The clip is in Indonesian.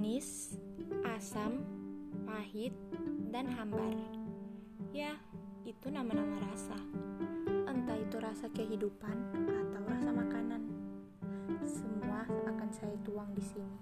manis, asam, pahit, dan hambar. Ya, itu nama-nama rasa. Entah itu rasa kehidupan atau rasa makanan. Semua akan saya tuang di sini.